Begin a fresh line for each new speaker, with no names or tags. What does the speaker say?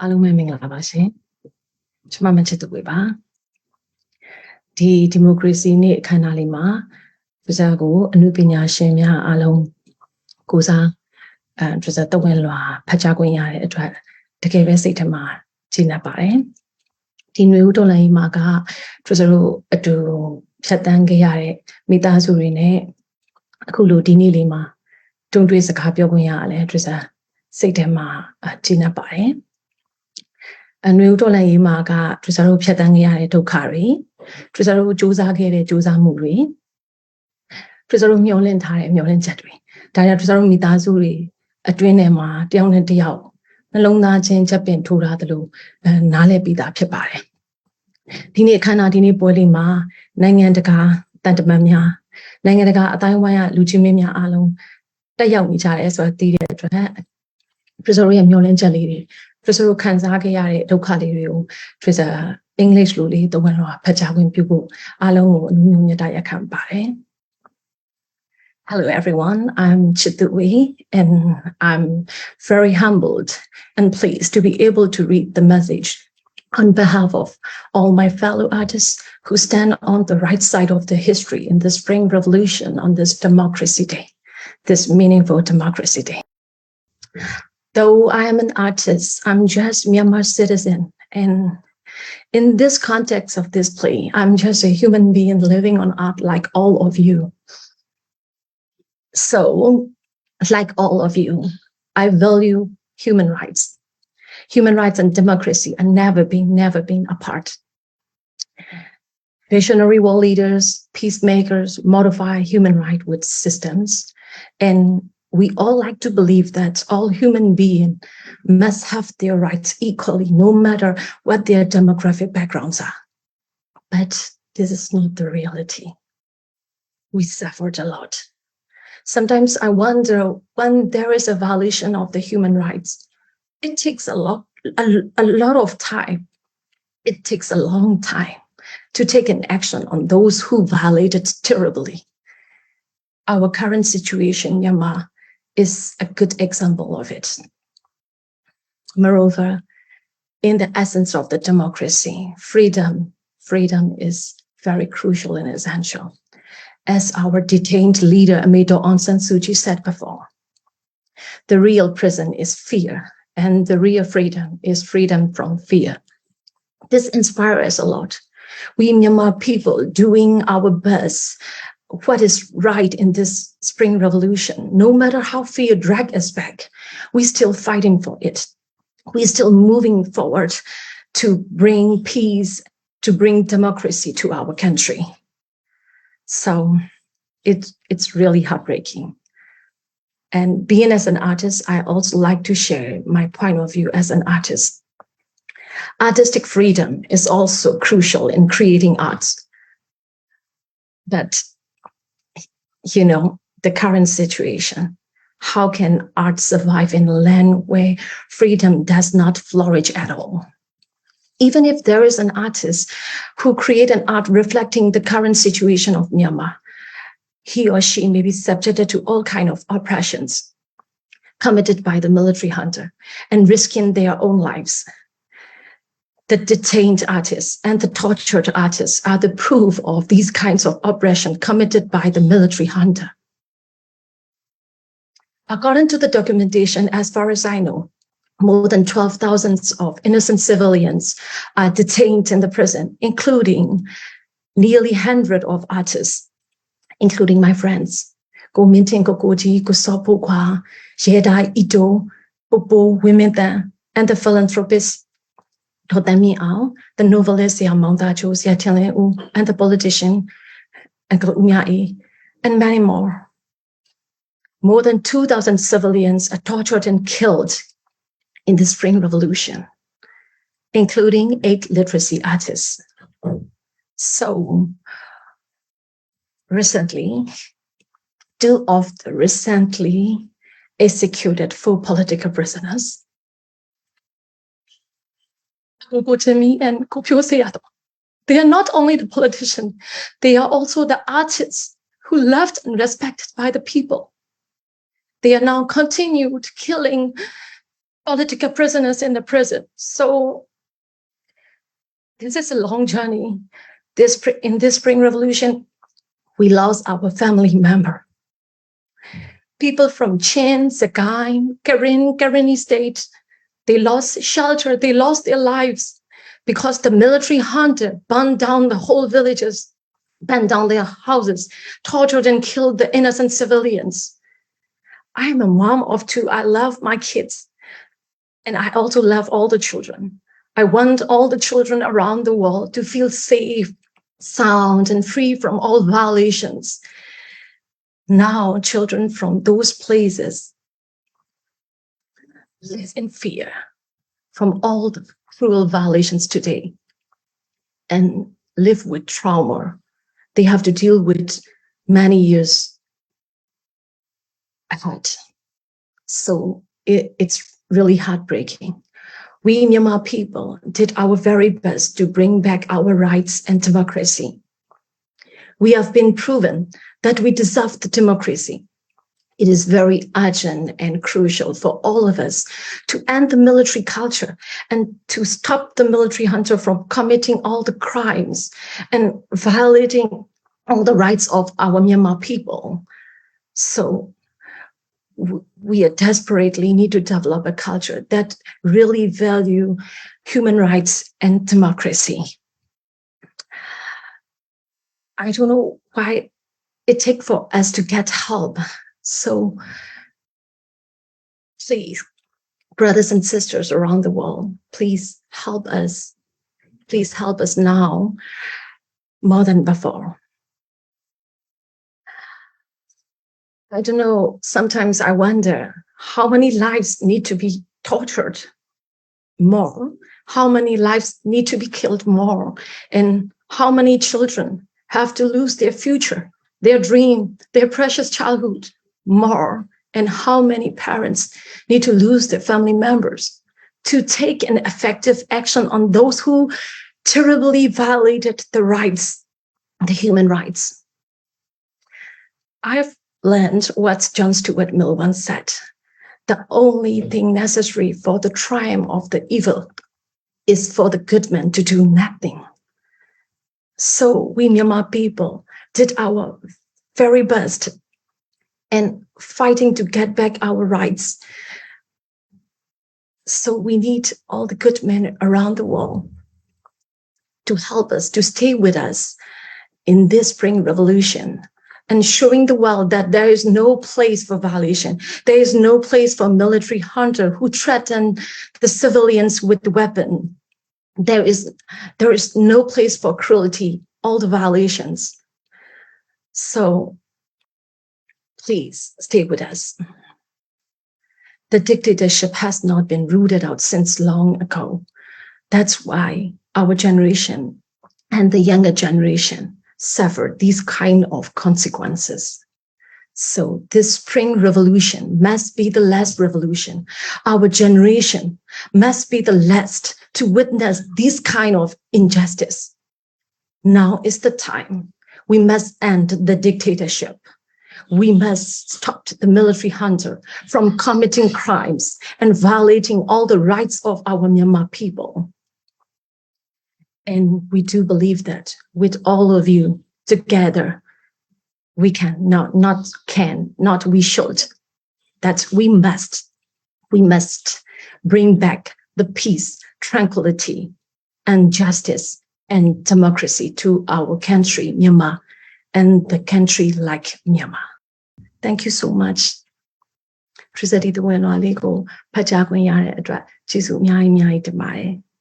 အားလုံးပဲမင်္ဂလာပါရှင်ကျွန်မမချစ်သူဝေပါဒီဒီမိုကရေစီနေ့အခမ်းအနားလေးမှာပဇာကိုအမှုပညာရှင်များအားလုံးကိုစားအဲပဇာတဝင်လွာဖတ်ကြားခွင့်ရတဲ့အတွက်တကယ်ပဲစိတ်ထမှာကျေနပ်ပါတယ်ဒီຫນွေဦးတော်လိုင်းမှာကပဇာတို့အတူဖြတ်တန်းခဲ့ရတဲ့မိသားစုတွေနဲ့အခုလိုဒီနေ့လေးမှာတွန်းတွေးစကားပြောခွင့်ရရလဲပဇာစိတ်ထဲမှာကျေနပ်ပါတယ် အနွေဦးတော်လည်းရေးမှာကဒရဇာတို့ဖြတ်တန်းခဲ့ရတဲ့ဒုက္ခတွေဒရဇာတို့စူးစမ်းခဲ့တဲ့စူးစမ်းမှုတွေဒရဇာတို့မျှော်လင့်ထားတဲ့မျှော်လင့်ချက်တွေဒါကြောင့်ဒရဇာတို့မိသားစုတွေအတွင်းထဲမှာတယောက်နဲ့တယောက်နှလုံးသားချင်းချက်ပင်ထိုးထားသလိုအဲနားလည်ပြီးသားဖြစ်ပါတယ်ဒီနေ့အခမ်းအနားဒီနေ့ပွဲလေးမှာနိုင်ငံတကာတန်တမန်များနိုင်ငံတကာအတိုင်းဝိုင်းကလူချင်းမင်းများအားလုံးတက်ရောက်နေကြတယ်ဆိုတော့သိတဲ့အတွက်ပရိဆိုရဲ့မျောလင်းချက်လေးတွေ English Hello everyone, I'm Chit Thu Wai and I'm very humbled and pleased to be able to read the message on behalf of all my fellow artists who stand on the right side of the history in the Spring Revolution on this Democracy Day, this meaningful Democracy Day though I am an artist, I'm just Myanmar citizen. And in this context of this play, I'm just a human being living on art like all of you. So, like all of you, I value human rights. Human rights and democracy are never been, never been apart. Visionary world leaders, peacemakers modify human rights with systems and we all like to believe that all human beings must have their rights equally, no matter what their demographic backgrounds are. But this is not the reality. We suffered a lot. Sometimes I wonder when there is a violation of the human rights, it takes a lot, a, a lot of time. It takes a long time to take an action on those who violated terribly. Our current situation, Myanmar, is a good example of it. Moreover, in the essence of the democracy, freedom, freedom is very crucial and essential. As our detained leader, San Suu Kyi said before, the real prison is fear, and the real freedom is freedom from fear. This inspires us a lot. We Myanmar people doing our best what is right in this spring revolution. No matter how fear drag us back, we're still fighting for it. We're still moving forward to bring peace, to bring democracy to our country. So it, it's really heartbreaking. And being as an artist, I also like to share my point of view as an artist. Artistic freedom is also crucial in creating arts. But you know, the current situation. How can art survive in a land where freedom does not flourish at all? Even if there is an artist who create an art reflecting the current situation of Myanmar, he or she may be subjected to all kind of oppressions committed by the military junta and risking their own lives the detained artists and the tortured artists are the proof of these kinds of oppression committed by the military junta. According to the documentation, as far as I know, more than 12,000 of innocent civilians are detained in the prison, including nearly 100 of artists, including my friends. Go Mintin Kokoji, Kusopo Kwa, Yeda Ito, Popo Women, and the philanthropists the novelist and the politician and many more. More than 2,000 civilians are tortured and killed in the Spring Revolution, including eight literacy artists. So recently, two of the recently executed full political prisoners Jimmy and They are not only the politician, they are also the artists who loved and respected by the people. They are now continued killing political prisoners in the prison. So this is a long journey. This in this spring revolution, we lost our family member. People from Chin, Sagaing, Karen, Karenni state, they lost shelter, they lost their lives because the military junta burned down the whole villages, burned down their houses, tortured and killed the innocent civilians. I am a mom of two. I love my kids. And I also love all the children. I want all the children around the world to feel safe, sound, and free from all violations. Now, children from those places live in fear from all the cruel violations today and live with trauma. They have to deal with many years ahead. So it, it's really heartbreaking. We Myanmar people did our very best to bring back our rights and democracy. We have been proven that we deserve the democracy. It is very urgent and crucial for all of us to end the military culture and to stop the military junta from committing all the crimes and violating all the rights of our Myanmar people. So we desperately need to develop a culture that really value human rights and democracy. I don't know why it takes for us to get help. So please, brothers and sisters around the world, please help us. Please help us now more than before. I don't know, sometimes I wonder how many lives need to be tortured more, how many lives need to be killed more, and how many children have to lose their future, their dream, their precious childhood more, and how many parents need to lose their family members to take an effective action on those who terribly violated the rights, the human rights. I've learned what John Stuart Mill once said. The only thing necessary for the triumph of the evil is for the good man to do nothing. So we Myanmar people did our very best and fighting to get back our rights. So we need all the good men around the world to help us, to stay with us in this spring revolution and showing the world that there is no place for violation. There is no place for military junta who threaten the civilians with the weapon. There is, there is no place for cruelty, all the violations. So please stay with us. The dictatorship has not been rooted out since long ago. That's why our generation and the younger generation suffered these kind of consequences. So this spring revolution must be the last revolution. Our generation must be the last to witness this kind of injustice. Now is the time. We must end the dictatorship. We must stop the military junta from committing crimes and violating all the rights of our Myanmar people. And we do believe that with all of you together, we can, not, not can, not we should, that we must, we must bring back the peace, tranquility, and justice and democracy to our country, Myanmar, and the country like Myanmar. Thank you so much. ထရစ်စတီတဝင်တော်လေးကိုဖတ်ကြားခွင့်ရတဲ့အတွက်ကျေးဇူးအများကြီးအများကြီးတင်ပါတယ်။